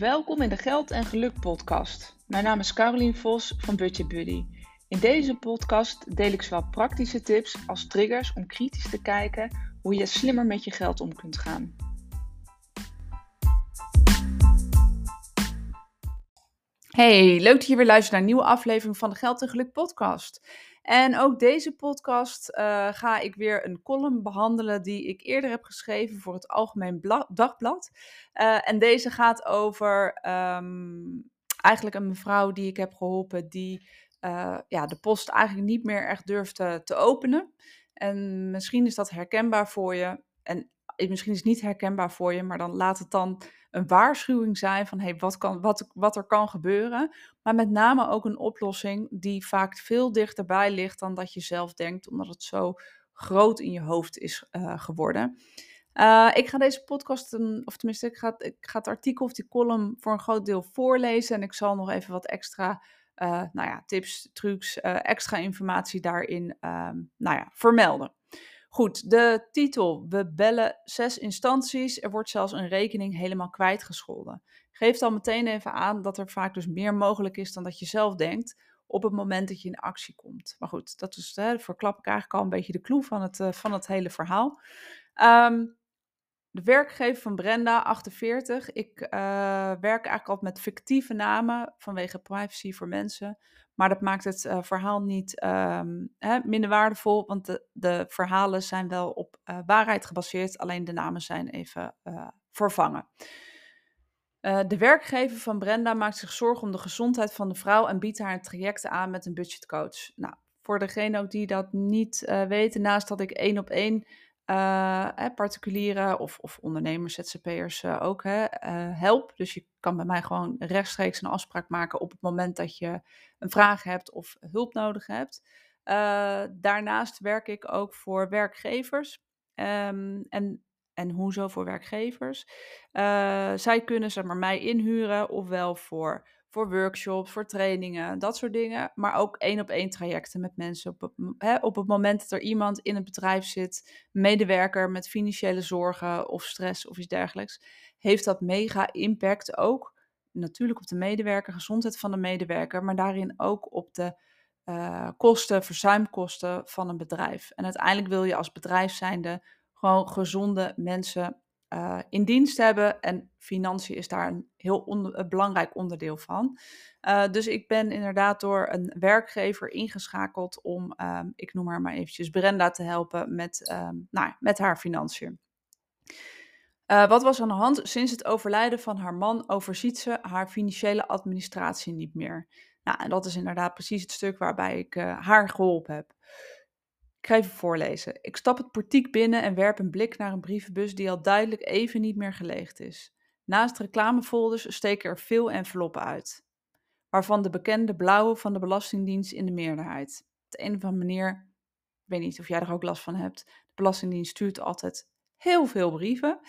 Welkom in de Geld en Geluk podcast. Mijn naam is Carolien Vos van Budget Buddy. In deze podcast deel ik zowel praktische tips als triggers om kritisch te kijken hoe je slimmer met je geld om kunt gaan. Hey, leuk dat je weer luistert naar een nieuwe aflevering van de Geld en Geluk podcast. En ook deze podcast uh, ga ik weer een column behandelen die ik eerder heb geschreven voor het Algemeen Dagblad. Uh, en deze gaat over um, eigenlijk een mevrouw die ik heb geholpen die uh, ja, de post eigenlijk niet meer echt durfde te openen. En misschien is dat herkenbaar voor je. En misschien is het niet herkenbaar voor je, maar dan laat het dan een waarschuwing zijn van hey, wat, kan, wat, wat er kan gebeuren. Maar met name ook een oplossing die vaak veel dichterbij ligt dan dat je zelf denkt, omdat het zo groot in je hoofd is uh, geworden. Uh, ik ga deze podcast, of tenminste, ik ga, ik ga het artikel of die column voor een groot deel voorlezen. En ik zal nog even wat extra uh, nou ja, tips, trucs, extra informatie daarin um, nou ja, vermelden. Goed, de titel. We bellen zes instanties. Er wordt zelfs een rekening helemaal kwijtgescholden. Geeft al meteen even aan dat er vaak dus meer mogelijk is dan dat je zelf denkt op het moment dat je in actie komt. Maar goed, dat is, hè, verklap ik eigenlijk al een beetje de clue van het, uh, van het hele verhaal. Um, de werkgever van Brenda, 48. Ik uh, werk eigenlijk altijd met fictieve namen vanwege privacy voor mensen. Maar dat maakt het uh, verhaal niet um, hè, minder waardevol, want de, de, verhalen zijn wel op uh, waarheid gebaseerd. Alleen de namen zijn even vervangen. de werkgever van Brenda maakt zich zorgen om de gezondheid van de vrouw en biedt haar een traject aan met een budgetcoach. Nou, voor degene ook die dat niet weten, naast dat ik één op één uh, particulieren of, of ondernemers, ZZP'ers uh, ook hè, uh, help. Dus je kan bij mij gewoon rechtstreeks een afspraak maken op het moment dat je een vraag hebt of hulp nodig hebt. daarnaast werk ik ook voor werkgevers. Um, en, en hoezo voor werkgevers? zij kunnen zeg maar, mij inhuren, ofwel voor voor workshops, voor trainingen, dat soort dingen. Maar ook één op één trajecten met mensen. Op hè, op het moment dat er iemand in het bedrijf zit, medewerker met financiële zorgen of stress of iets dergelijks, heeft dat mega impact ook. Natuurlijk op de medewerker, gezondheid van de medewerker, maar daarin ook op de uh, kosten, verzuimkosten van een bedrijf. En uiteindelijk wil je als bedrijf zijnde gewoon gezonde mensen uh, in dienst hebben. En financiën is daar een heel onder, belangrijk onderdeel van. Uh, dus ik ben inderdaad door een werkgever ingeschakeld om, um, ik noem haar maar eventjes, Brenda te helpen met, um, nou, met haar financiën. Wat was aan de hand? Sinds het overlijden van haar man overziet ze haar financiële administratie niet meer. Nou, en dat is inderdaad precies het stuk waarbij ik haar geholpen heb. Ik ga even voorlezen. Ik stap het portiek binnen en werp een blik naar een brievenbus die al duidelijk even niet meer geleegd is. Naast reclamefolders steken er veel enveloppen uit, waarvan de bekende blauwe van de Belastingdienst in de meerderheid. Op de een of andere manier, ik weet niet of jij er ook last van hebt, de Belastingdienst stuurt altijd heel veel brieven.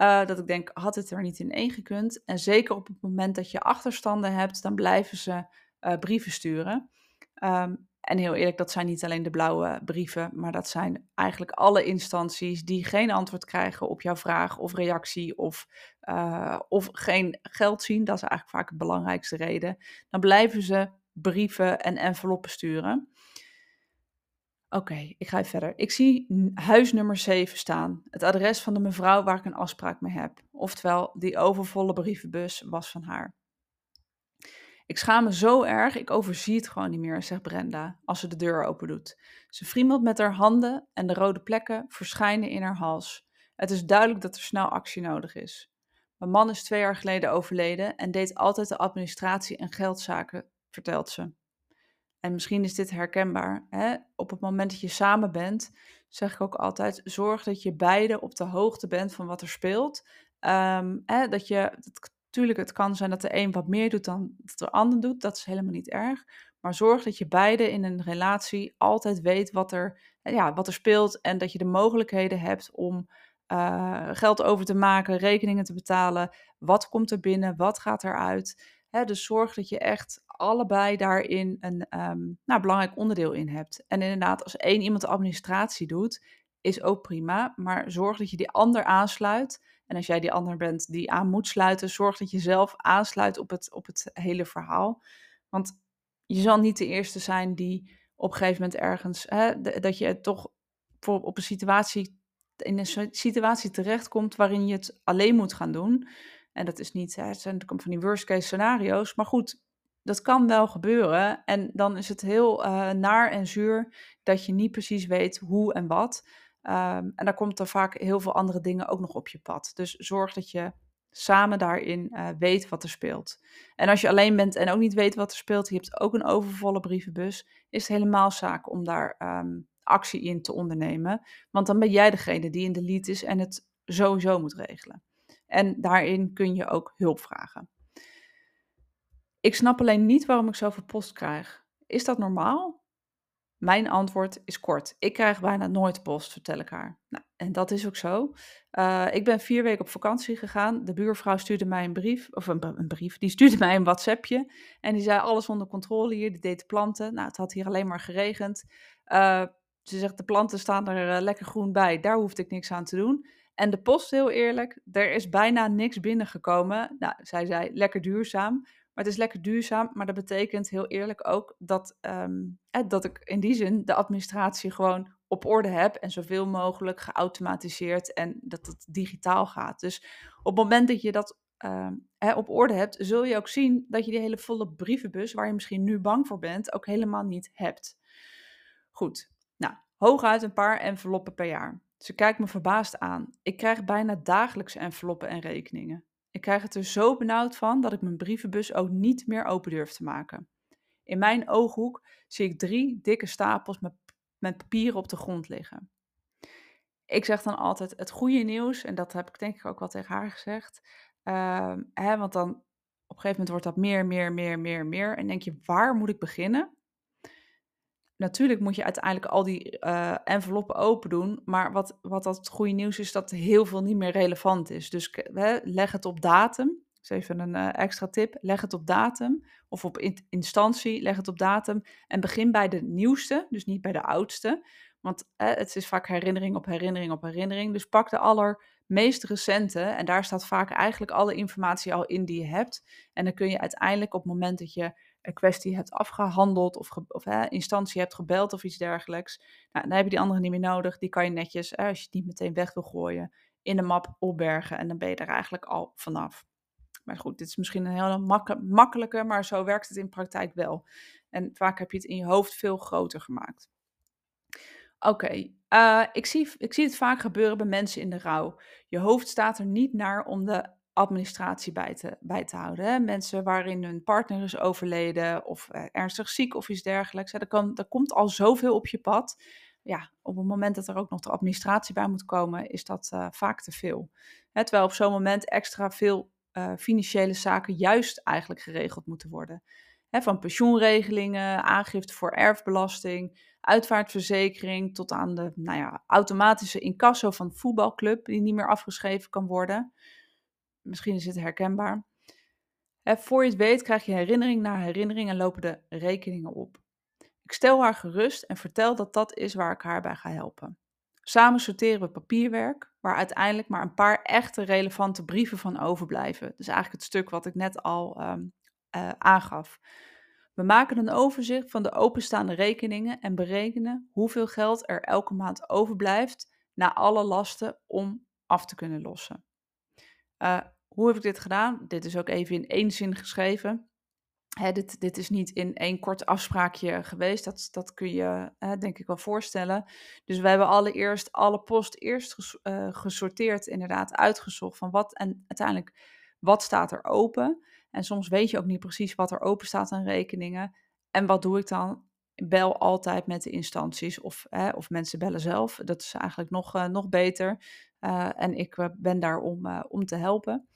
Uh, dat ik denk, had het er niet in één gekund? En zeker op het moment dat je achterstanden hebt, dan blijven ze uh, brieven sturen. Um, en heel eerlijk, dat zijn niet alleen de blauwe brieven, maar dat zijn eigenlijk alle instanties die geen antwoord krijgen op jouw vraag of reactie of, uh, of geen geld zien. Dat is eigenlijk vaak de belangrijkste reden. Dan blijven ze brieven en enveloppen sturen. Oké, ik ga even verder. Ik zie huis nummer 7 staan. Het adres van de mevrouw waar ik een afspraak mee heb. Oftewel, die overvolle brievenbus was van haar. Ik schaam me zo erg, ik overzie het gewoon niet meer, zegt Brenda als ze de deur open doet. Ze friemelt met haar handen en de rode plekken verschijnen in haar hals. Het is duidelijk dat er snel actie nodig is. Mijn man is twee jaar geleden overleden en deed altijd de administratie en geldzaken, vertelt ze. En misschien is dit herkenbaar. Hè? Op het moment dat je samen bent, zeg ik ook altijd: zorg dat je beide op de hoogte bent van wat er speelt. Um, hè, dat je, Tuurlijk, het kan zijn dat de een wat meer doet dan de ander doet. Dat is helemaal niet erg. Maar zorg dat je beide in een relatie altijd weet wat er, ja, wat er speelt. En dat je de mogelijkheden hebt om uh, geld over te maken, rekeningen te betalen. Wat komt er binnen? Wat gaat eruit? Hè, dus zorg dat je echt allebei daarin een um, nou, belangrijk onderdeel in hebt. En inderdaad, als één iemand de administratie doet, is ook prima. Maar zorg dat je die ander aansluit En als jij die ander bent die aan moet sluiten, zorg dat je zelf aansluit op het, op het hele verhaal. Want je zal niet de eerste zijn die op een gegeven moment ergens, hè, dat je toch voor, op een situatie, in een situatie terechtkomt waarin je het alleen moet gaan doen. En dat is niet, hè, het zijn van die worst case scenario's. Maar goed, dat kan wel gebeuren. En dan is het heel uh, naar en zuur dat je niet precies weet hoe en wat. Um, en daar komt er vaak heel veel andere dingen ook nog op je pad. Dus zorg dat je samen daarin uh, weet wat er speelt. En als je alleen bent en ook niet weet wat er speelt, je hebt ook een overvolle brievenbus, is het helemaal zaak om daar um, actie in te ondernemen. Want dan ben jij degene die in de lead is en het sowieso moet regelen. En daarin kun je ook hulp vragen. Ik snap alleen niet waarom ik zoveel post krijg. Is dat normaal? Mijn antwoord is kort. Ik krijg bijna nooit post, vertel ik haar. Nou, en dat is ook zo. Uh, ik ben vier weken op vakantie gegaan. De buurvrouw stuurde mij een brief, of een, een, brief, die stuurde mij een WhatsAppje. En die zei alles onder controle hier, die deed de planten. Nou, het had hier alleen maar geregend. Uh, ze zegt, de planten staan er uh, lekker groen bij, daar hoefde ik niks aan te doen. En de post, heel eerlijk, er is bijna niks binnengekomen. Nou, zij zei, lekker duurzaam. Maar het is lekker duurzaam, maar dat betekent heel eerlijk ook dat, um, dat ik in die zin de administratie gewoon op orde heb en zoveel mogelijk geautomatiseerd en dat het digitaal gaat. Dus op het moment dat je dat um, op orde hebt, zul je ook zien dat je die hele volle brievenbus, waar je misschien nu bang voor bent, ook helemaal niet hebt. Goed, nou, hooguit een paar enveloppen per jaar. Ze kijkt me verbaasd aan. Ik krijg bijna dagelijks enveloppen en rekeningen. Ik krijg het er zo benauwd van dat ik mijn brievenbus ook niet meer open durf te maken. In mijn ooghoek zie ik drie dikke stapels met, met papieren op de grond liggen. Ik zeg dan altijd het goede nieuws, en dat heb ik denk ik ook wel tegen haar gezegd. Uh, hè, want dan op een gegeven moment wordt dat meer, meer, meer, meer, meer. En denk je, waar moet ik beginnen? Natuurlijk moet je uiteindelijk al die uh, enveloppen open doen. Maar wat, wat dat goede nieuws is, dat heel veel niet meer relevant is. Dus leg het op datum. Dat is even een uh, extra tip. Leg het op datum of op in instantie, leg het op datum. En begin bij de nieuwste, dus niet bij de oudste. Want het is vaak herinnering op herinnering op herinnering. Dus pak de allermeest recente. En daar staat vaak eigenlijk alle informatie al in die je hebt. En dan kun je uiteindelijk op het moment dat je een kwestie hebt afgehandeld of, of hè, instantie hebt gebeld of iets dergelijks. Nou, dan heb je die andere niet meer nodig. Die kan je netjes, als je het niet meteen weg wil gooien, in de map opbergen en dan ben je er eigenlijk al vanaf. Maar goed, dit is misschien een heel makkelijke, maar zo werkt het in praktijk wel. En vaak heb je het in je hoofd veel groter gemaakt. Oké, uh, ik, zie, ik zie het vaak gebeuren bij mensen in de rouw. Je hoofd staat er niet naar om de administratie bij te, bij te houden. Mensen waarin hun partner is overleden of uh, ernstig ziek of iets dergelijks. Hè? Er, kan, er komt al zoveel op je pad. Ja, op het moment dat er ook nog de administratie bij moet komen, is dat uh, vaak te veel. Terwijl op zo'n moment extra veel uh, financiële zaken juist eigenlijk geregeld moeten worden. Hè? Van pensioenregelingen, aangifte voor erfbelasting, uitvaartverzekering, tot aan de nou ja, automatische incasso van voetbalclub die niet meer afgeschreven kan worden misschien is het herkenbaar. Voor je het weet krijg je herinnering na herinnering en lopen de rekeningen op. Ik stel haar gerust en vertel dat dat is waar ik haar bij ga helpen. Samen sorteren we papierwerk, waar uiteindelijk maar een paar echte relevante brieven van overblijven. Dus eigenlijk het stuk wat ik net al um, uh, aangaf. We maken een overzicht van de openstaande rekeningen en berekenen hoeveel geld er elke maand overblijft na alle lasten om af te kunnen lossen. Uh, hoe heb ik dit gedaan? Dit is ook even in één zin geschreven. Hè, dit, dit, is niet in één kort afspraakje geweest. Dat, dat kun je hè, denk ik wel voorstellen. Dus we hebben allereerst alle post eerst uh, gesorteerd, inderdaad uitgezocht van wat en uiteindelijk wat staat er open. En soms weet je ook niet precies wat er open staat aan rekeningen. En wat doe ik dan? Bel altijd met de instanties of, hè, of mensen bellen zelf. Dat is eigenlijk nog, uh, nog beter. Uh, en ik ben daar om, om te helpen.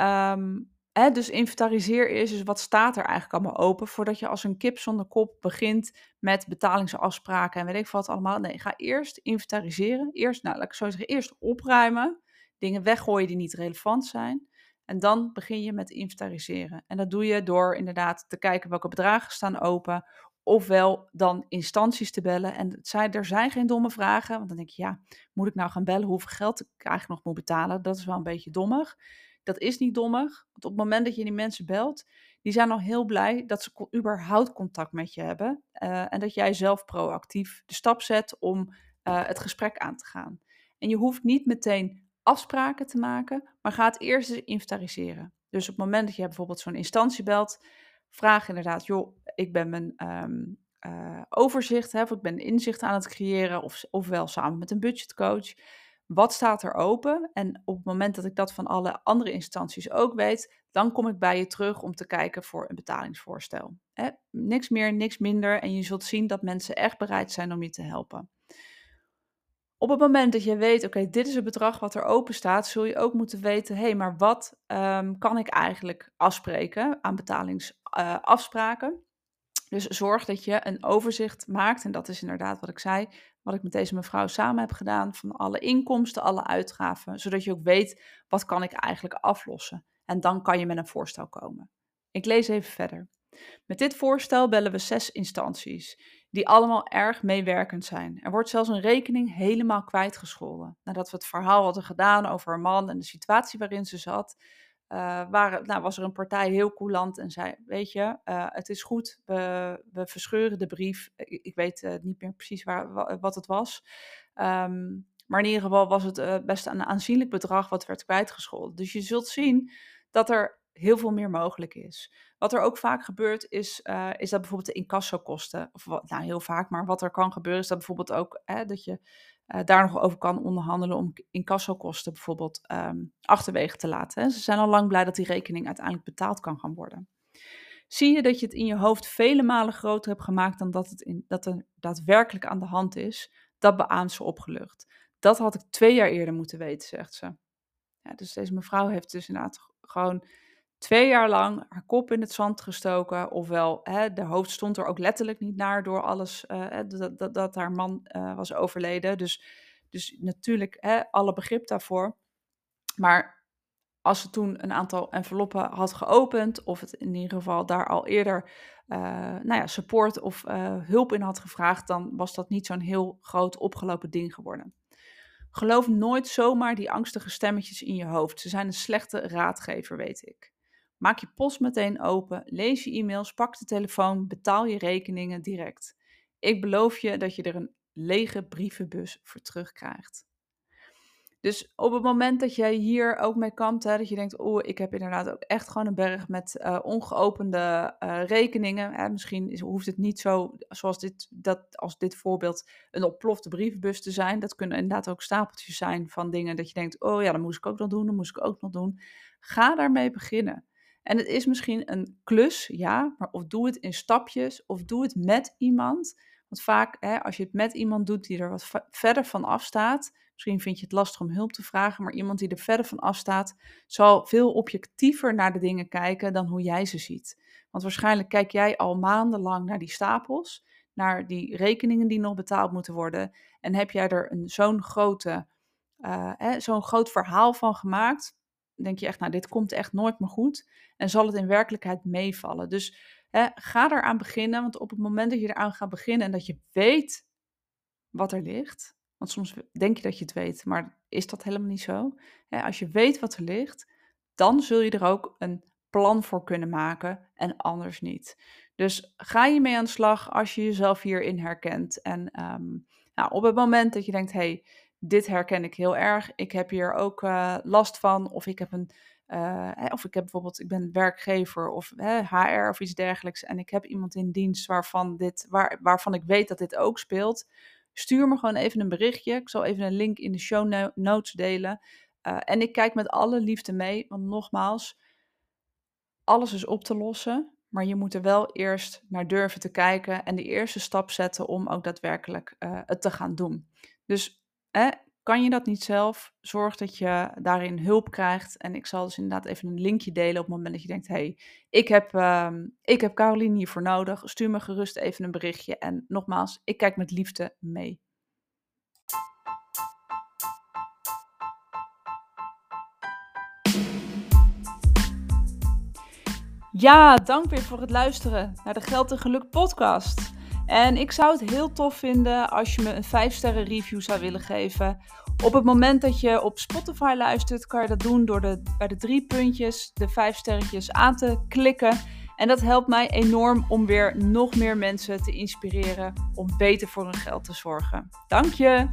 Um, hè, dus inventariseer eerst dus wat staat er eigenlijk allemaal open voordat je als een kip zonder kop begint met betalingsafspraken en weet ik wat allemaal. Nee, ga eerst inventariseren. Eerst, nou, laat zo zeggen, eerst opruimen. Dingen weggooien die niet relevant zijn. En dan begin je met inventariseren. En dat doe je door inderdaad te kijken welke bedragen staan open. Ofwel dan instanties te bellen. En het er zijn geen domme vragen, want dan denk je, ja, moet ik nou gaan bellen hoeveel geld ik eigenlijk nog moet betalen? Dat is wel een beetje dommig. Dat is niet dommig, want op het moment dat je die mensen belt, die zijn al heel blij dat ze überhaupt contact met je hebben. Uh, en dat jij zelf proactief de stap zet om uh, het gesprek aan te gaan. En je hoeft niet meteen afspraken te maken, maar ga het eerst inventariseren. Dus op het moment dat je bijvoorbeeld zo'n instantie belt, vraag inderdaad, joh, ik ben mijn um, uh, overzicht, hè, of ik ben inzicht aan het creëren, of, ofwel samen met een budgetcoach. Wat staat er open? En op het moment dat ik dat van alle andere instanties ook weet, dan kom ik bij je terug om te kijken voor een betalingsvoorstel. Hè? Niks meer, niks minder. En je zult zien dat mensen echt bereid zijn om je te helpen. Op het moment dat je weet, oké, dit is het bedrag wat er open staat, zul je ook moeten weten, hé, hey, maar wat um, kan ik eigenlijk afspreken aan betalingsafspraken? Uh, dus zorg dat je een overzicht maakt, en dat is inderdaad wat ik zei, wat ik met deze mevrouw samen heb gedaan, van alle inkomsten, alle uitgaven, zodat je ook weet, wat kan ik eigenlijk aflossen? En dan kan je met een voorstel komen. Ik lees even verder. Met dit voorstel bellen we zes instanties, die allemaal erg meewerkend zijn. Er wordt zelfs een rekening helemaal kwijtgescholden. Nadat we het verhaal hadden gedaan over haar man en de situatie waarin ze zat, waren, nou, was er een partij heel coulant en zei: Weet je, uh, het is goed, we, we verscheuren de brief. Ik, weet uh, niet meer precies waar, wat het was. Um, maar in ieder geval was het best een aanzienlijk bedrag wat werd kwijtgescholden. Dus je zult zien dat er heel veel meer mogelijk is. Wat er ook vaak gebeurt is, uh, is dat bijvoorbeeld de incassokosten, of nou heel vaak, maar wat er kan gebeuren is dat bijvoorbeeld ook hè, dat je uh, daar nog over kan onderhandelen om incassokosten bijvoorbeeld um, achterwege te laten. Hè. Ze zijn al lang blij dat die rekening uiteindelijk betaald kan gaan worden. Zie je dat je het in je hoofd vele malen groter hebt gemaakt dan dat, het in, dat er daadwerkelijk aan de hand is, dat beaamt ze opgelucht. Dat had ik twee jaar eerder moeten weten, zegt ze. Ja, dus deze mevrouw heeft dus inderdaad gewoon twee jaar lang haar kop in het zand gestoken. Ofwel, hè, de hoofd stond er ook letterlijk niet naar door alles uh, dat, dat, dat, haar man uh, was overleden. Dus, dus natuurlijk hè, alle begrip daarvoor. Maar als ze toen een aantal enveloppen had geopend, of het in ieder geval daar al eerder uh, nou ja, support of hulp in had gevraagd, dan was dat niet zo'n heel groot opgelopen ding geworden. Geloof nooit zomaar die angstige stemmetjes in je hoofd. Ze zijn een slechte raadgever, weet ik. Maak je post meteen open, lees je e-mails, pak de telefoon, betaal je rekeningen direct. Ik beloof je dat je er een lege brievenbus voor terugkrijgt. Dus op het moment dat jij hier ook mee kampt, dat je denkt, oh, ik heb inderdaad ook echt gewoon een berg met uh, ongeopende uh, rekeningen. Hè, misschien is, hoeft het niet zo, zoals dit, dat, als dit voorbeeld, een opplofte brievenbus te zijn. Dat kunnen inderdaad ook stapeltjes zijn van dingen dat je denkt, oh ja, dat moest ik ook nog doen, dat moest ik ook nog doen. Ga daarmee beginnen. En het is misschien een klus, ja, maar of doe het in stapjes of doe het met iemand. Want vaak, hè, als je het met iemand doet die er wat verder van afstaat, misschien vind je het lastig om hulp te vragen, maar iemand die er verder van afstaat, zal veel objectiever naar de dingen kijken dan hoe jij ze ziet. Want waarschijnlijk kijk jij al maandenlang naar die stapels, naar die rekeningen die nog betaald moeten worden, en heb jij er zo'n grote, uh, zo'n groot verhaal van gemaakt denk je echt, nou, dit komt echt nooit meer goed. En zal het in werkelijkheid meevallen. Dus hè, ga eraan beginnen, want op het moment dat je eraan gaat beginnen en dat je weet wat er ligt, want soms denk je dat je het weet, maar is dat helemaal niet zo? Hè, als je weet wat er ligt, dan zul je er ook een plan voor kunnen maken en anders niet. Dus ga je mee aan de slag als je jezelf hierin herkent. En um, nou, op het moment dat je denkt, hey, dit herken ik heel erg. Ik heb hier ook uh, last van. Of ik heb een. Uh, of ik heb bijvoorbeeld, ik ben werkgever of HR of iets dergelijks. En ik heb iemand in dienst waarvan, dit, waar, waarvan ik weet dat dit ook speelt. Stuur me gewoon even een berichtje. Ik zal even een link in de show notes delen. Uh, en ik kijk met alle liefde mee. Want nogmaals, alles is op te lossen. Maar je moet er wel eerst naar durven te kijken. En de eerste stap zetten om ook daadwerkelijk het te gaan doen. Dus kan je dat niet zelf, zorg dat je daarin hulp krijgt. En ik zal dus inderdaad even een linkje delen op het moment dat je denkt: hey, ik heb, uh, ik heb Caroline hiervoor nodig. Stuur me gerust even een berichtje. En nogmaals, ik kijk met liefde mee. Ja, dank weer voor het luisteren naar de Geld en Geluk podcast. En ik zou het heel tof vinden als je me een 5 sterren review zou willen geven. Op het moment dat je op Spotify luistert, kan je dat doen door de, bij de drie puntjes de 5 sterretjes aan te klikken. En dat helpt mij enorm om weer nog meer mensen te inspireren om beter voor hun geld te zorgen. Dank je!